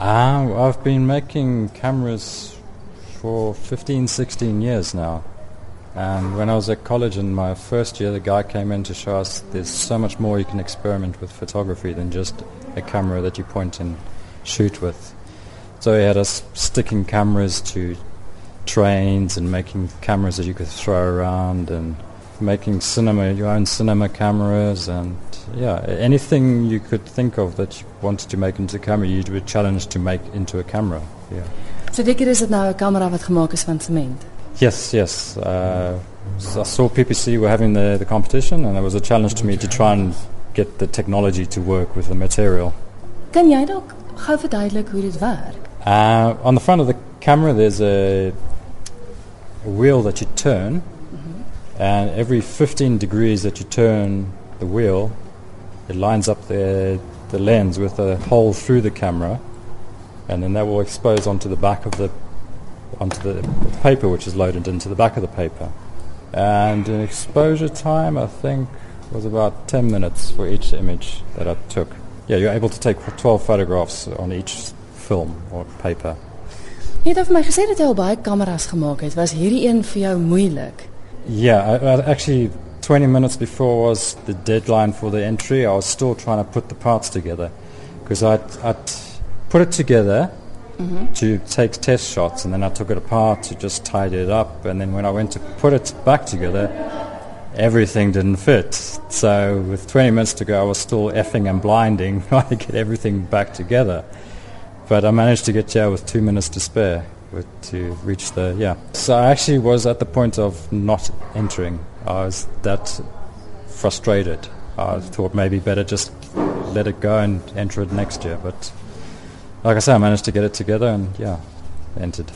Um, I've been making cameras for 15, 16 years now. And when I was at college in my first year, the guy came in to show us there's so much more you can experiment with photography than just a camera that you point and shoot with. So he had us sticking cameras to trains and making cameras that you could throw around and making cinema, your own cinema cameras and yeah, anything you could think of that you wanted to make into a camera, you were challenged to make into a camera. Yeah. So dikker is dit nou 'n kamera wat gemaak is van sement. Yes, yes. Uh, so I saw PPC were having the, the competition, and it was a challenge to me to try and get the technology to work with the material. Kan jy dalk gou verduidelik hoe dit werk? Uh, on the front of the camera, there's a, a wheel that you turn, and every 15 degrees that you turn the wheel, it lines up the, the lens with a hole through the camera, and then that will expose onto the back of the onto the paper, which is loaded into the back of the paper. And an exposure time, I think, was about 10 minutes for each image that I took. Yeah, you're able to take 12 photographs on each film or paper. Jy het vir my gesê dat jy al baie kameras gemaak het. Was hierdie een vir jou moeilik? Yeah, I, I actually 20 minutes before was the deadline for the entry. I was still trying to put the parts together because I'd, I'd put it together Mhm. to take test shots and then I took it apart to just tidy it up and then when I went to put it back together everything didn't fit so with 20 minutes to go I was still effing and blinding trying to get everything back together but I managed to get here with two minutes to spare to reach the yeah. So I actually was at the point of not entering. I was that frustrated. I thought maybe better just let it go and enter it next year but like I say, I managed to get it together and yeah, entered.